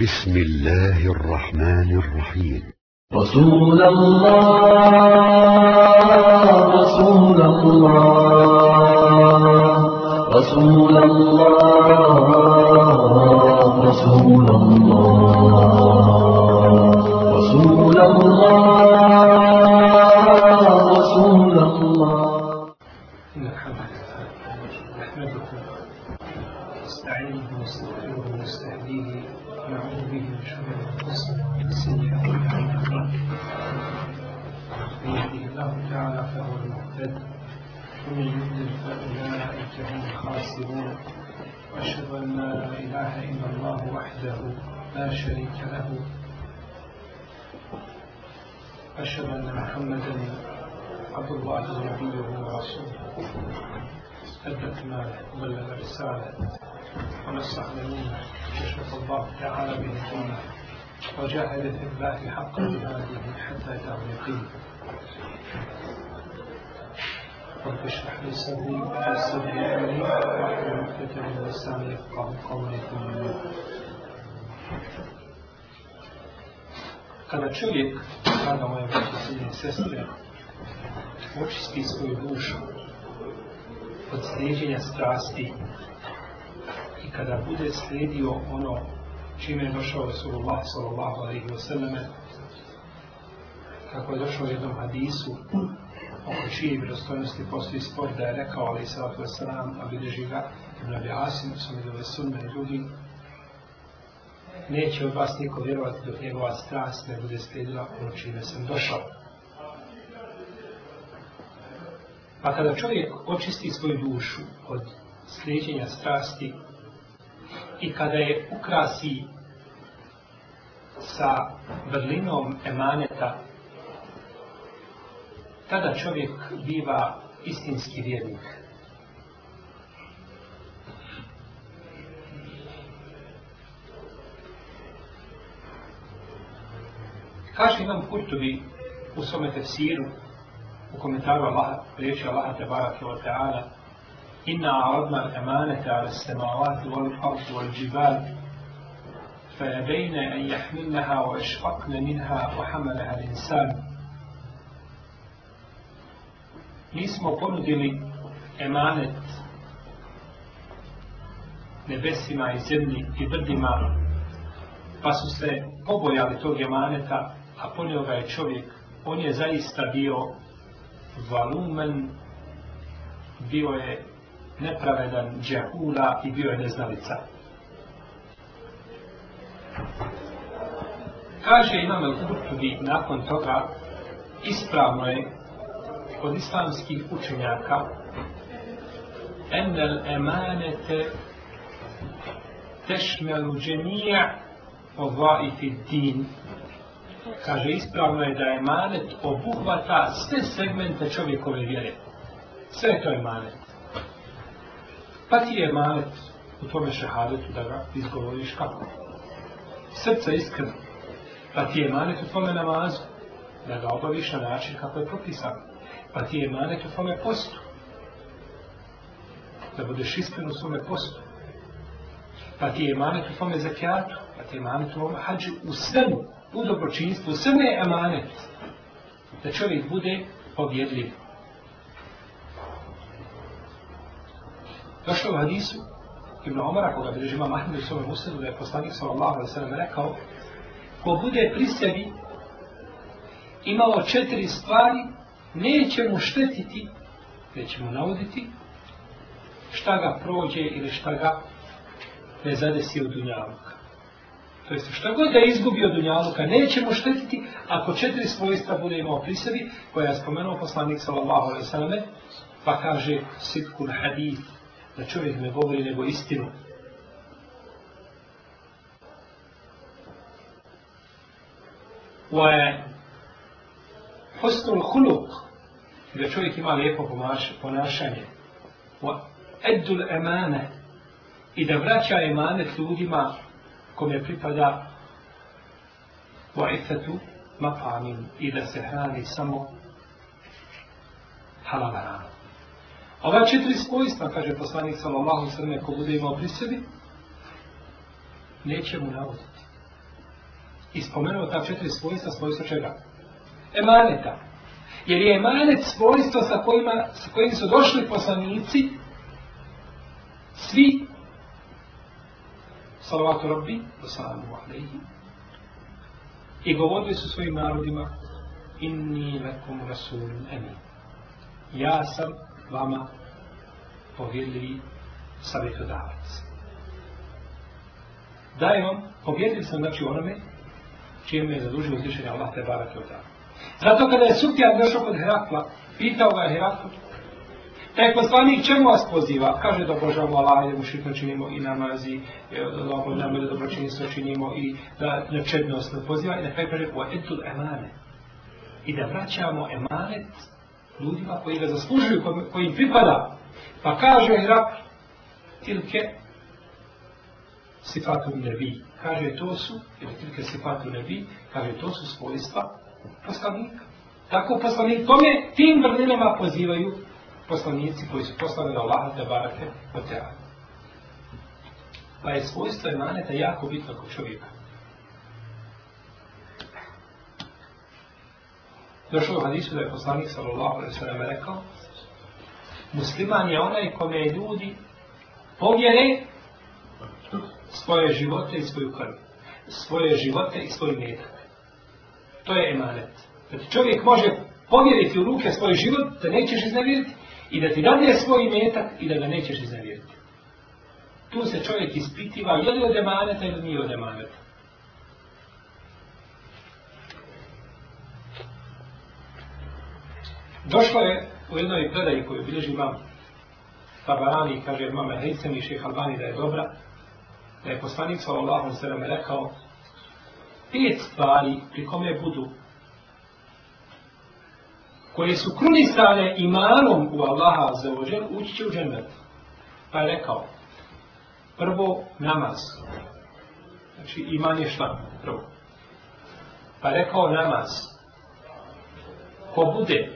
بسم الله الرحمن الرحيم رسول الله رسول الله رسول الله رسول الله رسول الله رسول الله شريك له أشهد أن محمدا عبد الله نبيه ورسوله أدى الكمال وبلغ الرسالة ونصح للأمة كشف الله تعالى به الأمة وجاهد الإله حق جهاده حتى أتاه اليقين رب اشرح لي صدري ويسر لي امري واحلل عقدة من لساني يفقه قولي ثم kada čovjek, draga moja braća, sredine sestre, očisti svoju dušu od sljeđenja strasti i kada bude sledio ono čime je došao Resulullah sallallahu alaihi wa sallame, kako je došao jednom hadisu, oko čije vjerostojnosti postoji spor da je rekao alaihi sallatu wa sallam, a bilježi ga Ibn Abi Asim, sallam i ljudi, neće od vas niko vjerovati dok njegova strast ne bude slijedila ono čime sam došao. A pa kada čovjek očisti svoju dušu od slijedjenja strasti i kada je ukrasi sa vrlinom emaneta, tada čovjek biva istinski vjernik, Kaže imam Kurtovi u svome tefsiru, u komentaru Allaha, riječi Allaha tabaraka wa ta'ala, Inna aradna al-amanata ala samavati wal ardu wal jibal, فأبين أن يحملنها وأشفقن منها وحملها الإنسان Mi smo ponudili emanet nebesima i zemlji i brdima, pa su se pobojali tog emaneta a ponio ga je čovjek, on je zaista bio valumen, bio je nepravedan džahula i bio je neznalica. Kaže imam el Kurtubi nakon toga ispravno je od islamskih učenjaka enel emanete tešmelu dženija ovaj fit din kaže ispravno je da je manet obuhvata sve segmente čovjekove vjere. Sve to je manet. Pa ti je manet u tome šehadetu da ga izgovoriš kako? Srce iskreno. Pa ti je manet u tome namazu da ga obaviš na način kako je propisano. Pa ti je manet u tome postu. Da budeš iskren u svome postu. Pa ti je manet u tome zakijatu. Pa ti je manet u tome hađu u svemu u dobročinstvu, sve mu je emanet da čovjek bude pobjedljiv. Došlo u hadisu Ibn Omara, koga bilježi ima Mahmed u svojom ustadu, da je poslanik sallallahu alaihi sallam rekao ko bude pri sebi imalo četiri stvari, neće mu štetiti, neće mu navoditi, šta ga prođe ili šta ga ne zadesi u dunjavu. To jest, šta god da je izgubio dunjaluka, neće mu štetiti ako četiri svojstva bude imao pri sebi, koja je spomenuo poslanik sallallahu alaihi sallam, pa kaže sitkul hadid, da čovjek ne govori nego istinu. Uaj, Hosnul huluk, da čovjek ima lijepo ponašanje. Wa eddul emane, i da vraća emanet ljudima kome pripada vaifetu mafamin i da se hrani samo halavarano. Ova četiri spojstva, kaže poslanik sallallahu srme, ko bude imao pri sebi, neće mu navoditi. I spomenuo ta četiri spojstva, spojstva čega? Emaneta. Jer je emanet spojstva sa, kojima, sa kojim su došli poslanici, svi salavatu rabbi, wa salamu alaihi, i govorili su svojim narodima, inni lakum rasulun amin. Ja sam vama povjedljiv savjetodavac. Daj vam, povjedljiv sam znači onome, čijem je zadužio uzvišenje Allah te barake od Zato kada je Sutijan došao kod Herakla, pitao ga Herakla, Taj e, poslanik čemu vas poziva? Kaže da obožavamo Allah i da mu širka činimo i namazi, e, da obožavamo da dobro činjstvo činimo i da nečednost nas poziva. I na kraju kaže, etul emanet. I da vraćamo emanet ljudima koji ga zaslužuju, koji im pripada. Pa kaže Hrab, tilke sifatu nebi. Kaže, to su, ili tilke sifatu nebi, kaže, to su svojstva poslanika. Tako poslanik tome, tim vrlinama pozivaju poslanici koji su poslani na Allaha te barake o Pa je svojstvo emaneta jako bitno kod čovjeka. Došlo u hadisu da je poslanik sallallahu alaihi sallam rekao Musliman je onaj kome ljudi povjere svoje živote i svoju krvi. Svoje živote i svoj metak. To je emanet. Kad znači, čovjek može povjeriti u ruke svoj život, da nećeš iznevjeriti, i da ti dadne svoj imetak i da ga nećeš zavjeriti. Tu se čovjek ispitiva je li od emaneta ili nije od emaneta. Došlo je u jednoj predaji koju bilježi mam Tabarani i kaže mame Hejsem i šeha Albani da je dobra da je poslanik sallallahu sallam rekao pet stvari pri kome budu koje su krunisane imanom u Allaha za ođer, ući će u džennet. Pa je rekao, prvo namaz. Znači iman je šta? Prvo. Pa je rekao namaz. Ko bude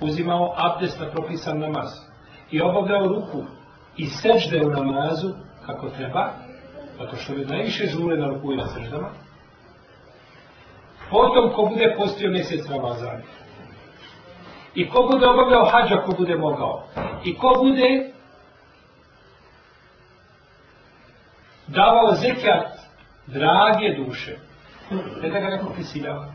uzimao abdest na propisan namaz i obavljao ruku i sežde u namazu kako treba, zato što je najviše žule na ruku i na seždama, potom ko bude postio mjesec Ramazana, I ko bude obavljao hađa, ko bude mogao. I ko bude davao zekijat drage duše. Ne da ga neko prisiljava.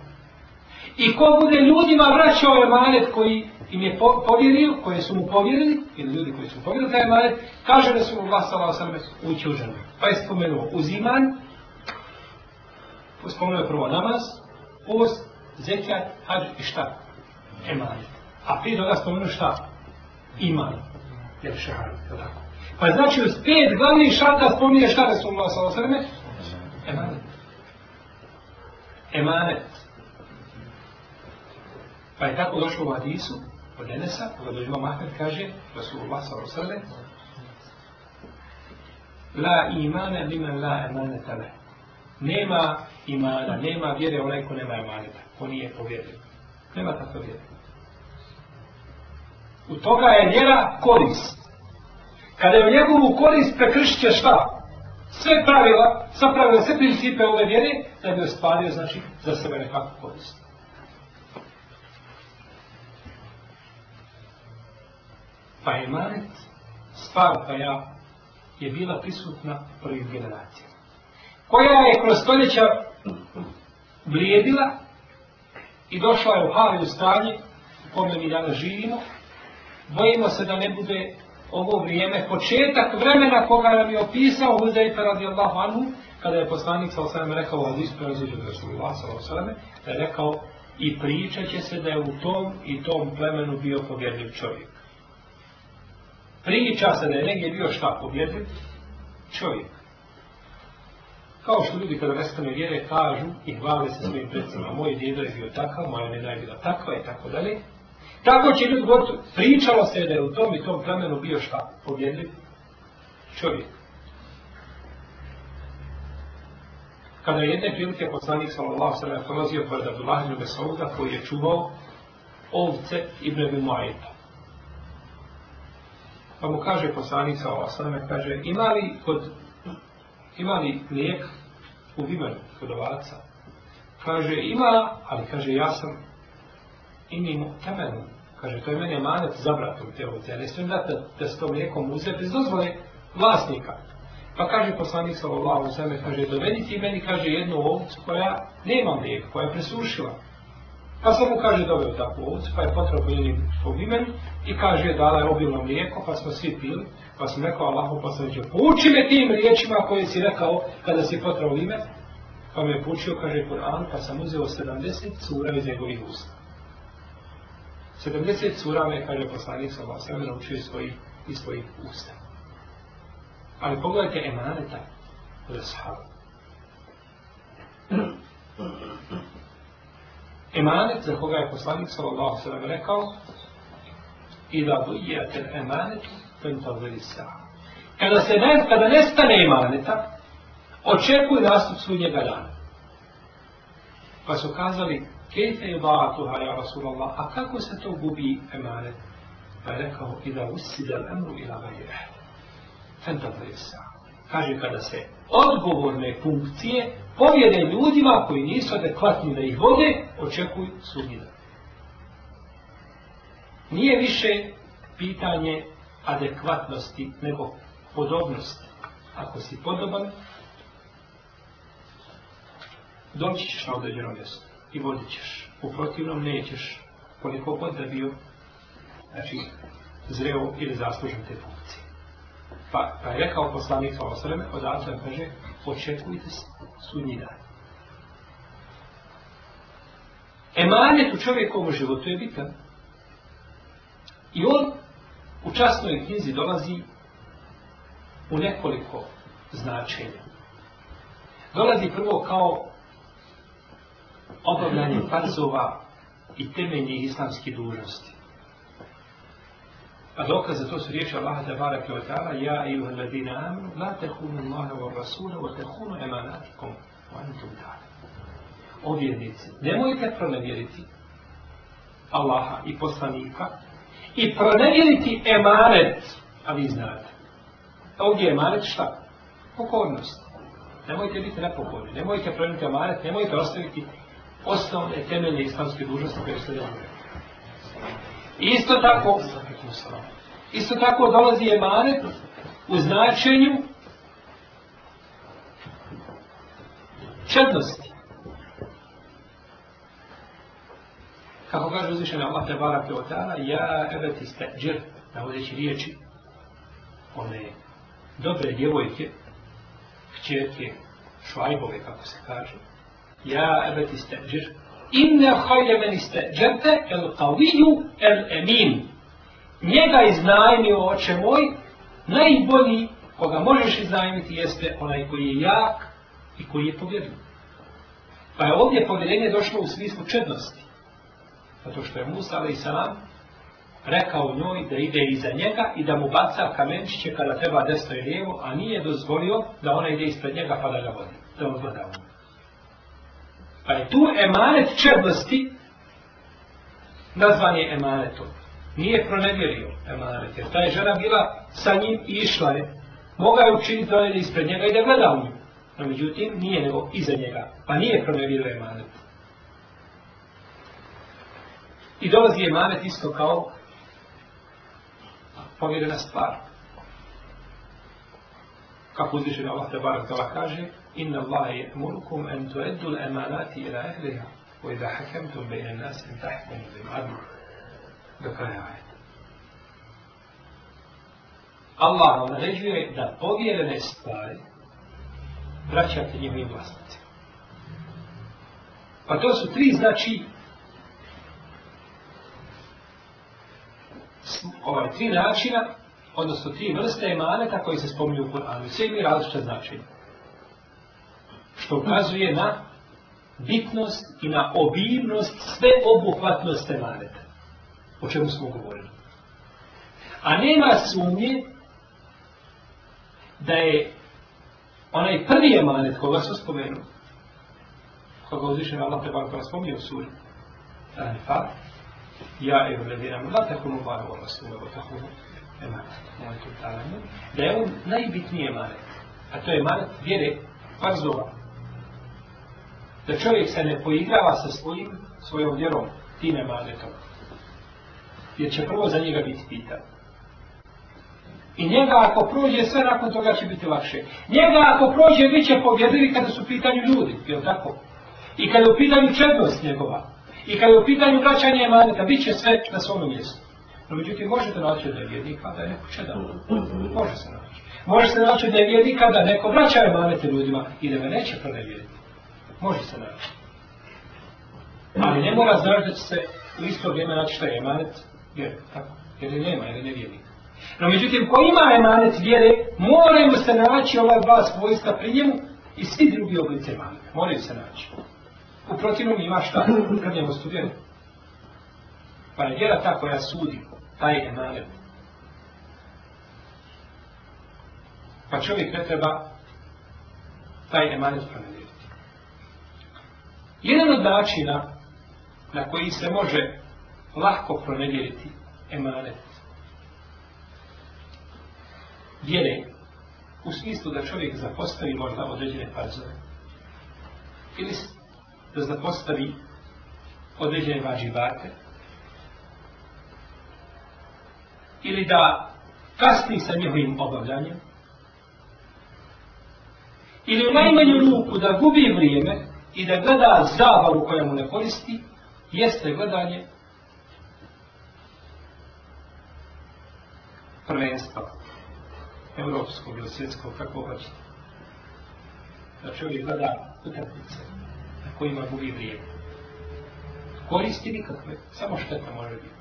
I ko bude ljudima vraćao emanet koji im je povjerio, koje su mu povjerili, ili ljudi koji su mu povjerili taj emanet, kaže da su mu vlasala o sebe ući u ženu. Pa je spomenuo uziman, spomenuo je prvo namaz, post, zekijat, hađ i šta? Emanet. A prije toga spomenu šta? Iman. Jer šehad, je li tako? Pa znači, uz pet glavnih šarta spominje šta je svoj glas ovo sveme? Emanet. Emanet. Pa je tako došlo u Adisu, od Enesa, kada dođeva Mahmed, kaže, da su Allah sa osrde, La imane limen la emane tale. Nema imana, nema vjere onaj ko nema emaneta, ko nije povjerio. Nema tako vjerio. U toga je njena korist. Kada je u njegovu korist prekršit će šta? Sve pravila, sva pravila, sve principe ove vjere, da bi ostvario, znači, za sebe nekakvu korist. Pa je manet, Spartaja, je bila prisutna prvim generacijama. Koja je kroz stoljeća vrijedila i došla je u halju stanje u kome mi danas živimo, bojimo se da ne bude ovo vrijeme početak vremena koga nam je opisao Huzajfa radijallahu anhu, kada je poslanik sa osaleme rekao, ali isto je zađe Rasulullah sa osaleme, da je rekao i pričat će se da je u tom i tom plemenu bio pobjedljiv čovjek. Priča se da je negdje bio šta pobjedljiv čovjek. Kao što ljudi kada nestane vjere kažu i hvale se svojim predsima, moj djedo je bio takav, moja ne je bila takva i tako dalje, Tako će ljudi govoriti, pričalo se da je u tom i tom plemenu bio šta? Pobjedljiv čovjek. Kada je jedne prilike poslanik sallallahu sallam je prolazio pored Abdullah ibn Besauda koji je čuvao ovce ibn ibn Majeta. Pa mu kaže poslanik sallallahu sallam kaže ima li kod ima li lijek u vimenu kod ovaca? Kaže ima, ali kaže ja sam inni mu'tamen, kaže, to je meni emanet za bratom te ovce, ali sve da, da se to mlijekom uze bez dozvole vlasnika. Pa kaže poslanik sallallahu sveme, kaže, dovedi ti meni, kaže, jednu ovcu koja nema mlijeka, koja je presušila. Pa sam mu kaže, doveo takvu ovcu, pa je potrebno njenim po imenu i kaže, dala je obilno mlijeko, pa smo svi pili, pa sam rekao, Allahu poslaniče, pouči me tim riječima koje si rekao kada si potrebno ime, pa me je pučio, kaže, Kur'an, pa sam uzeo 70 cura iz njegovih usta. 70 sura me, kaže poslanik sa Allahom, naučio iz svojih, iz svojih usta. Ali pogledajte emaneta od ashaba. Emanet za koga je poslanik sa Allahom rekao i da bujete emanet pentav velisa. Kada se ne, kada nestane emaneta, očekuj nastup svudnjega dana. Pa su kazali, kejfe je ba'atuha ja Rasulallah, a kako se to gubi emanet? Pa je rekao, ida usida l'emru ila gaji ehl. Fenta vrisa. Kaže, kada se odgovorne funkcije povjede ljudima koji nisu adekvatni da ih vode, očekuj sudnjina. Nije više pitanje adekvatnosti, nego podobnosti. Ako si podoban, doći ćeš na određeno mjesto i vodit ćeš. U protivnom nećeš koliko god da bio znači, zreo ili zaslužen te funkcije. Pa, pa je rekao poslanik sa osreme, odatle kaže, očekujte se sudnji dan. Emanet u čovjekovom životu je bitan. I on u časnoj knjizi dolazi u nekoliko značenja. Dolazi prvo kao obavljanje farzova i temeljni islamski dužnosti. A dokaz za to su riječi Allaha te barak i otala Ja i uha ladina amru la tehunu Allaha wa rasula wa tehunu emanatikom wa antum dana. O vjernici, nemojte pronevjeriti Allaha i poslanika i pronevjeriti emanet, a vi znate. Ovdje je emanet šta? Pokornost. Nemojte biti nepokorni, nemojte prenuti amanet, nemojte ostaviti osnovne temelje islamske dužnosti koje se dolaze. Isto tako, isto tako dolazi je manet u značenju četnosti. Kako kaže uzvišenja Allah te barak je otara, ja evet iz teđer, navodeći riječi, one dobre djevojke, kćerke, švajbove, kako se kaže, ja abeti stađir, inne hajde meni stađete, el kaviju, el emin. Njega iznajmi, oče moj, najbolji koga možeš iznajmiti jeste onaj koji je jak i koji je povjerljiv. Pa je ovdje povjerenje došlo u smislu čednosti. Zato što je Musa, ali i salam, rekao njoj da ide iza njega i da mu baca kamenčiće kada treba desno i lijevo, a nije dozvolio da ona ide ispred njega pa da ga vodi, da odvada ono. Pa je tu emanet čednosti nazvan je emanetom. Nije pronevjerio emanet, jer ta je žena bila sa njim i išla je. Moga je učiniti da je ispred njega i da gleda u nju. No međutim, nije nego iza njega. Pa nije pronevjerio emanet. I dolazi emanet isto kao povjerena stvar. Kako uzvišen Allah te barak kaže, إن الله يأمركم أن تؤدوا الأمانات إلى أهلها وإذا حكمتم بين الناس أن تحكموا بالعدل دكاية آية الله نجوي أن تغير الأستار رجعت اليمين بلاسبتي Pa to su tri znači ovaj, tri načina, odnosno tri vrste emaneta koji se spominju u Koranu. Sve imaju različite značenje što ukazuje na bitnost i na obimnost sve obuhvatnost emaneta. O čemu smo govorili. A nema sumnje da je onaj prvi emanet koga smo spomenuli, koga uzvišen Allah treba koja spominje u suri, Anifa, ja i u levinama, da te hunu baro u vas, nego te hunu emanet, da je on najbitniji emanet, a to je emanet vjere, farzova, da čovjek se ne poigrava sa svojim, svojom vjerom, tim emanetom. Jer će prvo za njega biti pitan. I njega ako prođe sve, nakon toga će biti lakše. Njega ako prođe, bit će povjerili kada su pitanju ljudi, je tako? I kada je u pitanju čednost njegova, i kada je u pitanju vraćanje emaneta, bit će sve na svom mjestu. No, međutim, možete naći od nevjednika da je neko čedan. Može se naći. Može se naći od nevjednika da neko vraća emanete ljudima i da me neće pronevjediti. Može se naći. Ali ne mora znači da će se u isto vrijeme naći što je emanet vjere. Tako. Jer je nema, jer je nevjernik. No međutim, ko ima emanet vjere, moraju se naći ova dva svojstva pri njemu i svi drugi oblici emaneta. Moraju se naći. U protivnom ima šta? Prvnjemo studijenu. Pa je vjera ta koja sudi, taj je emanet. Pa čovjek ne treba taj emanet pronaći. Jedan od načina na koji se može lahko pronevjeriti emanet vjere u smislu da čovjek zapostavi možda određene parzove ili da zapostavi određene vađivate ili da kasni sa njegovim obavljanjem ili u najmanju ruku da gubi vrijeme i da gleda zabavu koja mu ne koristi, jeste gledanje prvenstva evropskog ili svjetskog, kako hoćete. Da čovjek gleda utakmice na kojima gubi vrijeme. Koristi nikakve, samo šteta može biti.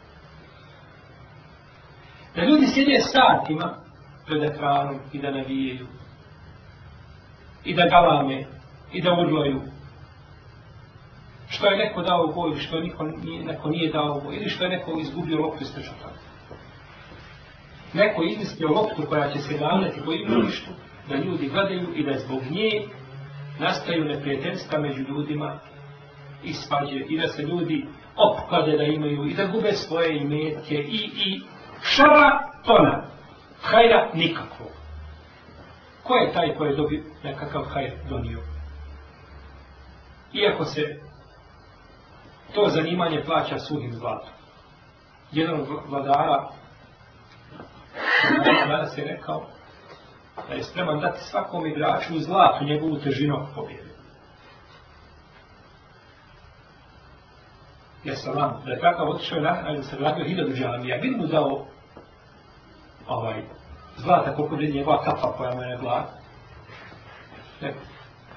Da ljudi sjede satima pred ekranom i da navijaju i da galame i da urloju što je neko dao u boju, što je niko, neko nije dao u boju, ili što je neko izgubio loptu i stečno tako. Neko je izmislio loptu koja će se davnati po igrištu, da ljudi gledaju i da zbog nje nastaju neprijateljstva među ljudima i svađe, i da se ljudi opkade da imaju i da gube svoje imetke i, i šara tona, hajra nikakvo. Ko je taj koji je dobio nekakav hajr donio? Iako se to zanimanje plaća suhim zlatom. Jedan od vladara vlada se rekao da je spreman dati svakom igraču zlatu njegovu težinu pobjede. Ja sam vam, da je kakav otišao je nakon, da se vratio hiljadu želam, ja bih mu dao ovaj, zlata koliko vredi njegova kapa koja mu je na glavi. Ne,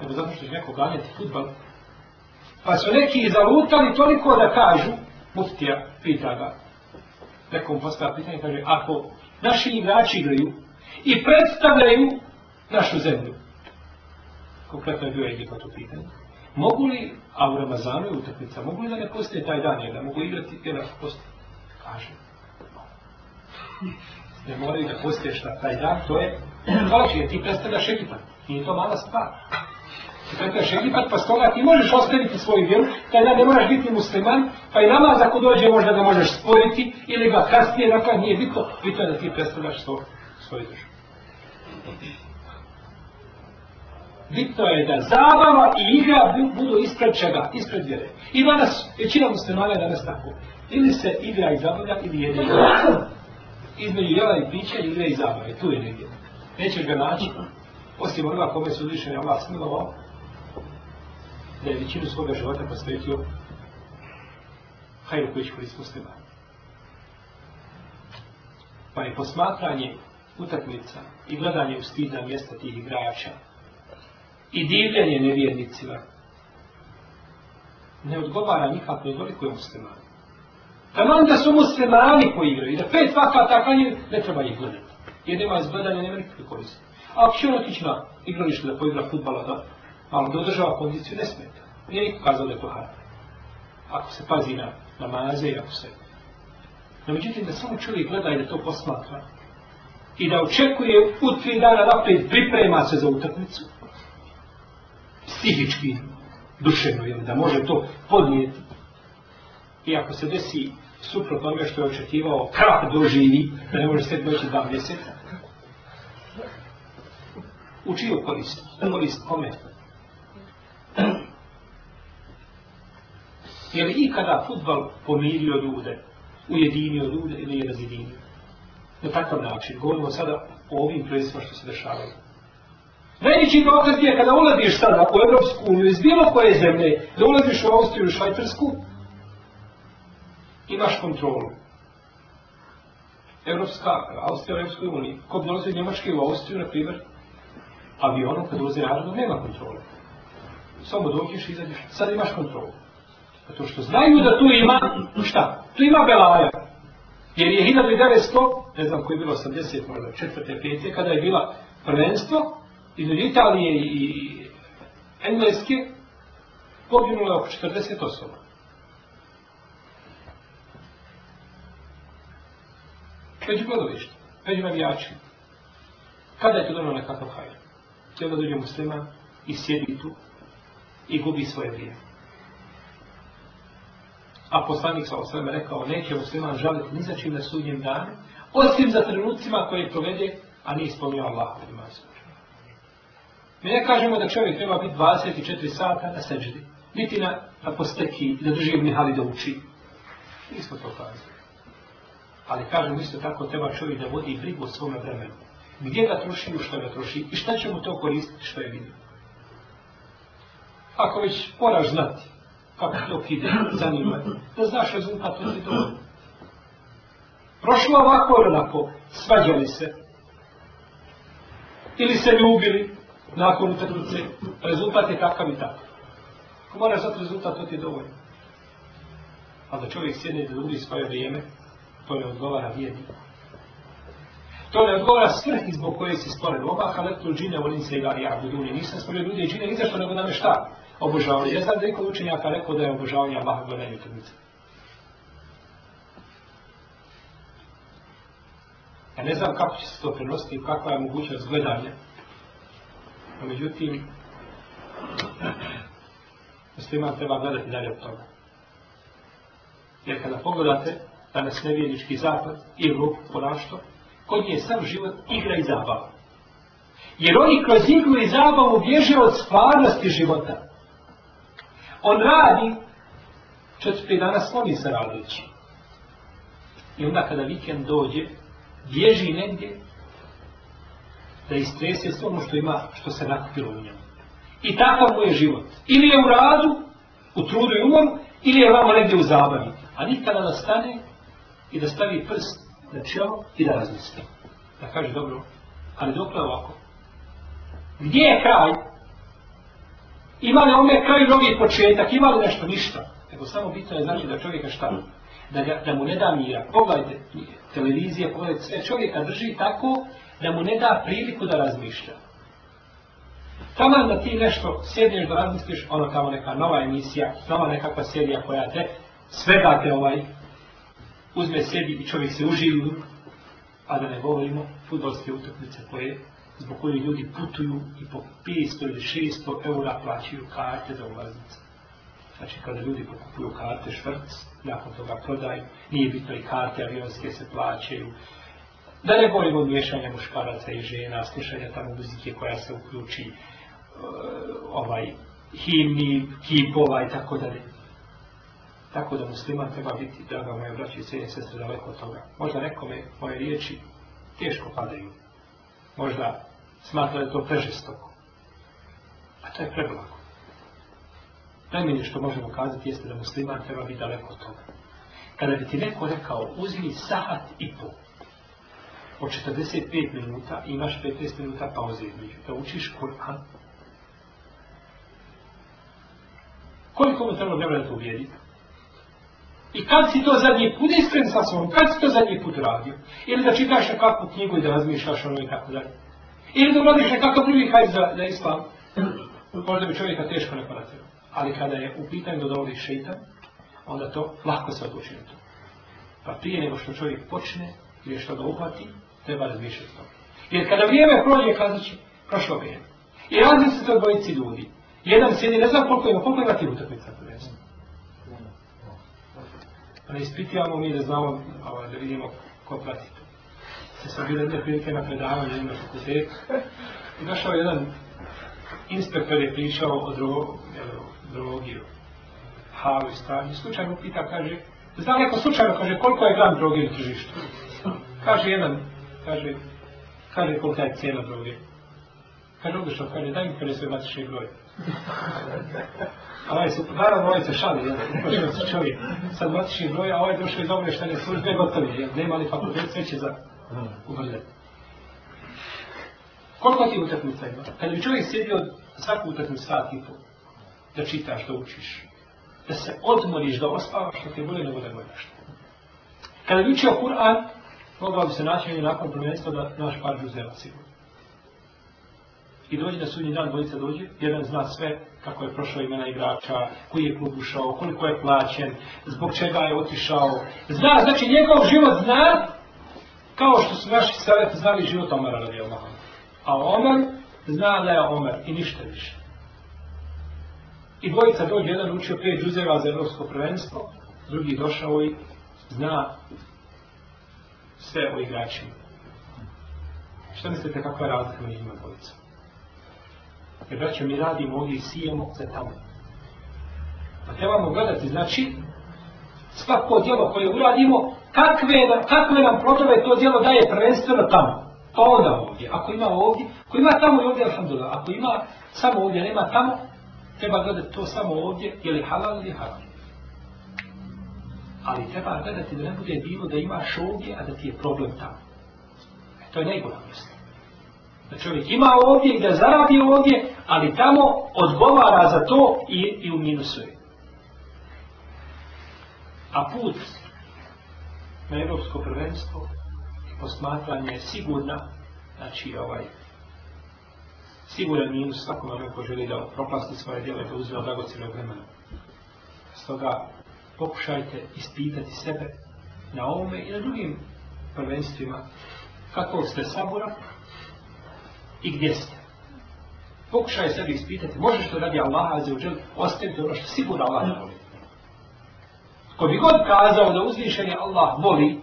nego zato što će neko ganjati futbal, Pa su neki zalutali toliko da kažu, muftija pita ga, nekom postava pitanje, kaže, ako naši igrači igraju i predstavljaju našu zemlju, konkretno je bio Egipat u pitanju, mogu li, a u Ramazanu je utakmica, mogu li da ne postaje taj dan, jer da mogu igrati, jer ako postaje, kaže, ne moraju da postaješ na taj dan, to je, kao će, znači, ti predstavljaš Egipat, nije to mala stvar, Zato je dakle, šelipat, pa stoga ti možeš ostaviti svoju vjeru, taj da ne moraš biti musliman, pa i namaz ako dođe možda ga možeš spojiti, ili ga kasnije, nakon nije bitno, bitno je da ti predstavljaš svoj, svoju državu. Bitno je da zabava i igra budu ispred čega, ispred vjere. I danas, većina muslimana je danas tako. Ili se igra i zabavlja, ili jede i Između jela i pića, igra i zabave, tu je negdje. Nećeš ga naći, osim onoga kome su lišeni Allah smilovao, da je većinu svoga života posvetio hajru koji će koristiti muslima. Pa je posmatranje utakmica i gledanje u stidna mjesta tih igrača i divljanje nevjernicima ne odgovara nikakvoj voli koji je musliman. Tamo da su muslimani koji igraju i da pet vaka takanje ne treba ih gledati. Jer nema izgledanja nevjernicima koji su. A općenotično ono igrališ da poigra futbala da a onda održava kondiciju, ne smeta. Nije niko kazao da je to haram. Ako se pazi na namaze i ako se... No, međutim, da samo čovjek gleda i da to posmatra i da očekuje u tri dana da opet priprema se za utakmicu, psihički, duševno, jel, da može to podnijeti. I ako se desi suprot onoga što je očekivao, krah doživi, da ne može sve doći dva mjeseca, u čiju koristu? Ono li spomenuo? Je li ikada futbal pomirio ljude, ujedinio ljude ili je razjedinio? Na takav način, govorimo sada o ovim predstavima što se dešavaju. Najveći dokaz je kada ulaziš sada u Evropsku uniju iz bilo koje zemlje, da ulaziš u Austriju i Švajcarsku, imaš kontrolu. Evropska, Austrija u Evropskoj uniji, ko bi dolazio Njemačke u Austriju, na primjer, avionom kad ulazi aerodrom, nema kontrole. Samo dođeš i izađeš, sad imaš kontrolu. Zato što znaju da tu ima, no šta, tu ima Belaja. Jer je 1900, ne znam koji je bilo 80, možda 4. 5. kada je bila prvenstvo, i do Italije i Engleske, poginulo je oko 40 osoba. Među gledovište, među navijači. Kada je to donio nekakav hajr? Kada dođe musliman i sjedi tu i gubi svoje vrijeme a poslanik sa osvrame rekao, neće musliman žaliti ni za čim na sudnjem danu, osim za trenutcima koje provede, a nije ispomnio Allah pred Mi ne kažemo da čovjek treba biti 24 sata na seđedi, niti na, na posteki, da drži u nehali da uči. Nismo to kazali. Ali kažemo isto tako, treba čovjek da vodi brigu o svome vremenu. Gdje ga troši, u što ga troši i šta će mu to koristiti što je vidio. Ako već moraš znati, kako pa ti dok ide, zanima je. Da znaš rezultat, to ti to je. Prošlo ovako ili onako, svađali se. Ili se ljubili, nakon utakmice, rezultat je takav i takav. Ako moraš zato rezultat, to ti je dovoljno. A da čovjek sjedne i da ljubi svoje vrijeme, to ne odgovara vijedniku. To ne odgovara svrhi zbog koje si stvoren. Oba halektu džine, volim se i gari, ja budu nije. Nisam stvorio ljudi i džine, nizašto nego nam je šta? obožavali. Ja sam rekao učenjaka rekao da je obožavanje Allaha gleda i utrnice. Ja ne znam kako će se to prenositi, kakva je mogućnost gledanja. A međutim, muslima treba gledati dalje od toga. Jer kada pogledate danas nevijednički zapad i Evropu ponašto, kod je sam život igra i zabava. Jer oni kroz igru i zabavu bježe od stvarnosti života. On radi četiri dana sloni se radujući. I onda kada vikend dođe, bježi negdje da istresi sve ono što ima, što se nakupilo u njemu. I takav mu je život. Ili je u radu, u trudu i umoru, ili je vama negdje u zabavi. A nikada da stane i da stavi prst na čelo i da razmisli. Da kaže, dobro, ali dok je ovako? Gdje je kraj? Ima li ome kraj novi početak, ima li nešto, ništa. Nego samo bitno je znači da čovjeka šta? Da, ga, da mu ne da mira. Pogledajte televizije, pogledajte sve. Čovjeka drži tako da mu ne da priliku da razmišlja. Tamo da ti nešto sjedneš da razmisliš, ono tamo neka nova emisija, nova nekakva serija koja te sve da te ovaj, uzme sebi i čovjek se uživi, a da ne govorimo futbolske utakmice koje zbog koje ljudi putuju i po 500 ili 600 eura plaćaju karte za ulaznice. Znači, kada ljudi pokupuju karte švrc, nakon toga prodaj, nije bitno i karte avionske se plaćaju. Da ne govorimo miješanja muškaraca i žena, slušanja tamo muzike koja se uključi, e, ovaj, himni, kipova i tako dalje. Tako da musliman treba biti, draga moje braće i sve sestre, daleko od toga. Možda nekome moje riječi teško padaju možda smatra da je to prežestoko. A to je preblago. Najmanje što možemo kazati jeste da musliman treba biti daleko od toga. Kada bi ti neko rekao, uzmi sahat i pol, po 45 minuta imaš 15 minuta pauze između, da učiš Kur'an. Koliko mu trebalo vremena da to uvijedi? I kad si to zadnji put iskren sa svom, kad si to zadnji put radio? Ili da čitaš nekakvu knjigu i da razmišljaš ono i tako dalje. Ili da uradiš nekakav drugi hajz za, za islam, možda bi čovjeka teško ne paratirao. Ali kada je u pitanju da dovoljih šeitan, onda to lahko se odluči na to. Pa prije nego što čovjek počne, ili što ga uhvati, treba razmišljati to. Jer kada vrijeme prođe, kada će, prošlo vrijeme. I razli se to dvojici ljudi. Jedan sjedi, ne znam koliko ima, koliko ima ti utakmica prvenstva da ispitivamo mi da znamo, ovaj, da vidimo ko prati to. Se sam bilo jedne prilike na predavanju na fakultetu i došao jedan inspektor je pričao o drugo, jel, drogiju. Halu i stanju. Slučajno pita, kaže, znam neko slučajno, kaže, koliko je gram droge na tržištu? kaže jedan, kaže, kaže kolika je cijena droge. Kaže, odlično, kaže, daj mi kada sve matišnje broje. Ovaj su, naravno, ovaj se šali, jel, upošao se čovjek, sad matični broj, a ovaj došao iz obještene službe, gotovi, jel, nema li fakultet, sve će za ubrljati. Koliko ti utakmica ima? Kad bi čovjek sjedio svaku utakmicu sat i pol, da čitaš, da učiš, da se odmoriš, da ospavaš, da ti bude nego da gledaš. Kada bi učio Kur'an, mogao bi se naći nakon prvenstva da naš par bi uzela sigurno. I dođe na sudnji dan, dvojica dođe, jedan zna sve kako je prošao imena igrača, koji je klub ušao, koliko je plaćen, zbog čega je otišao. Zna, znači njegov život zna, kao što su naši savjeti znali život Omara radi Allaho. A Omar zna da je Omar i ništa više. I dvojica dođe, jedan učio pet džuzeva za evropsko prvenstvo, drugi došao i zna sve o igračima. Šta mislite kakva je razlika među njima dvojicom? Jer braće, mi radimo ovdje i sijemo za tamo. Pa trebamo gledati, znači, svako djelo koje uradimo, kakve, kakve nam plodove to djelo daje prvenstveno tamo. Pa onda ovdje, ako ima ovdje, ako ima tamo i ovdje, alhamdulillah, ako ima samo ovdje, nema tamo, treba gledati to samo ovdje, je li halal ili haram. Ali treba gledati da ne bude divno da imaš ovdje, a da ti je problem tamo. E, to je najbolja mjesta. Da čovjek ima ovdje, da zaradi ovdje, ali tamo odgovara za to i, i u minusu je. A put na evropsko prvenstvo i posmatranje je sigurna, znači ovaj, siguran minus svakom onom ko želi da propasti svoje djelo i da uzme od dragocijnog vremena. Stoga pokušajte ispitati sebe na ovome i na drugim prvenstvima kakvog ste sabora, i gdje ste. Pokušaj sebi ispitati, možeš to radi Allah, ali za uđel, ostaviti ono što sigurno Allah ne voli. Ko bi god kazao da uzvišenje Allah voli,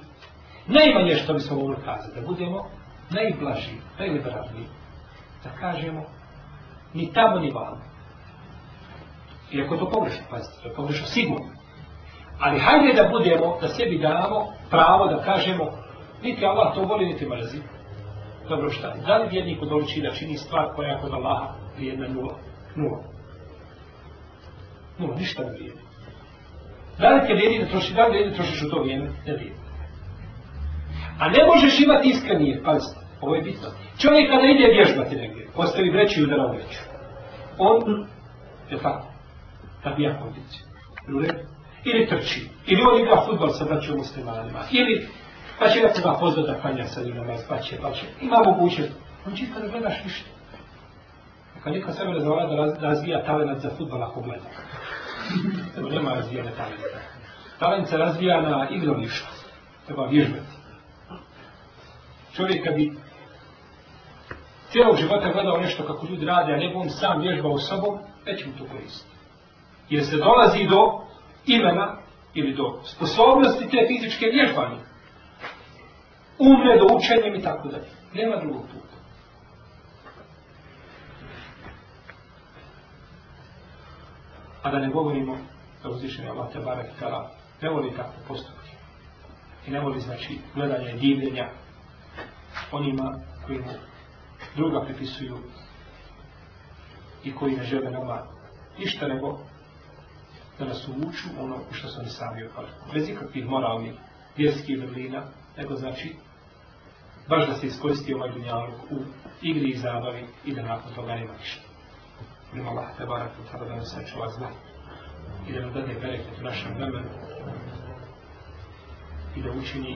najmanje što bi smo mogli kazati, da budemo najblaži, najliberalni, da kažemo, ni tamo ni vamo. Iako to pogrešno, pazite, to pogrešno sigurno. Ali hajde da budemo, da sebi damo pravo da kažemo, niti Allah to voli, niti mrzit dobro šta, da li vjednik odoliči da čini stvar koja kod Allaha vrijedna nula? Nula. Nula, ništa ne vrijedi. Da li te vrijedi da trošiš, da li vrijedi da trošiš u to vrijeme? Ne vrijedi. A ne možeš imati iskreni, jer pazite, ovo je bitno. Čovjek kada ide vježbati negdje, postavi breću i udara u breću. On, je tako, da bi ja kondiciju. Ili trči, ili on igra futbol sa braćom muslimanima, ili pa će ga treba pozvat da kanja sa njim namaz, pa će, pa će, ima mogućnost. On čisto ne gledaš ništa. Neka neka sebe ne zavlada raz, razvija talent za futbol ako gleda. Sebe nema razvijene talenta. Talent se razvija na igrovišu. Treba vježbati. Čovjek kad bi cijelog života gledao nešto kako ljudi rade, a ne on sam vježbao sobom, neće mu to koristiti. Jer se dolazi do imena ili do sposobnosti te fizičke vježbanje umre do učenjem i tako dalje. Nema drugog puta. A da ne govorimo da uzvišenje Allah te barek tala ne voli tako postupke. I ne voli znači gledanje i divljenja onima koji mu druga pripisuju i koji ne žele nama ništa nego da nas uvuču ono što su oni sami opali. Bez ikakvih moralnih vjerskih vrlina, nego znači baš da se iskoristi ovaj dunjalog u igri i zabavi i da nakon toga nema ništa. Molim Allah te barak od tada da nam sveću vas zna i da nam dade bereket u našem vremenu i da učini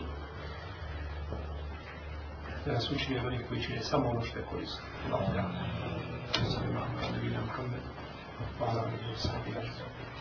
da nas učini od onih koji čine samo ono što je korist. Allah te barak. Sve ima, da bi nam kamer. Hvala vam i da sam ti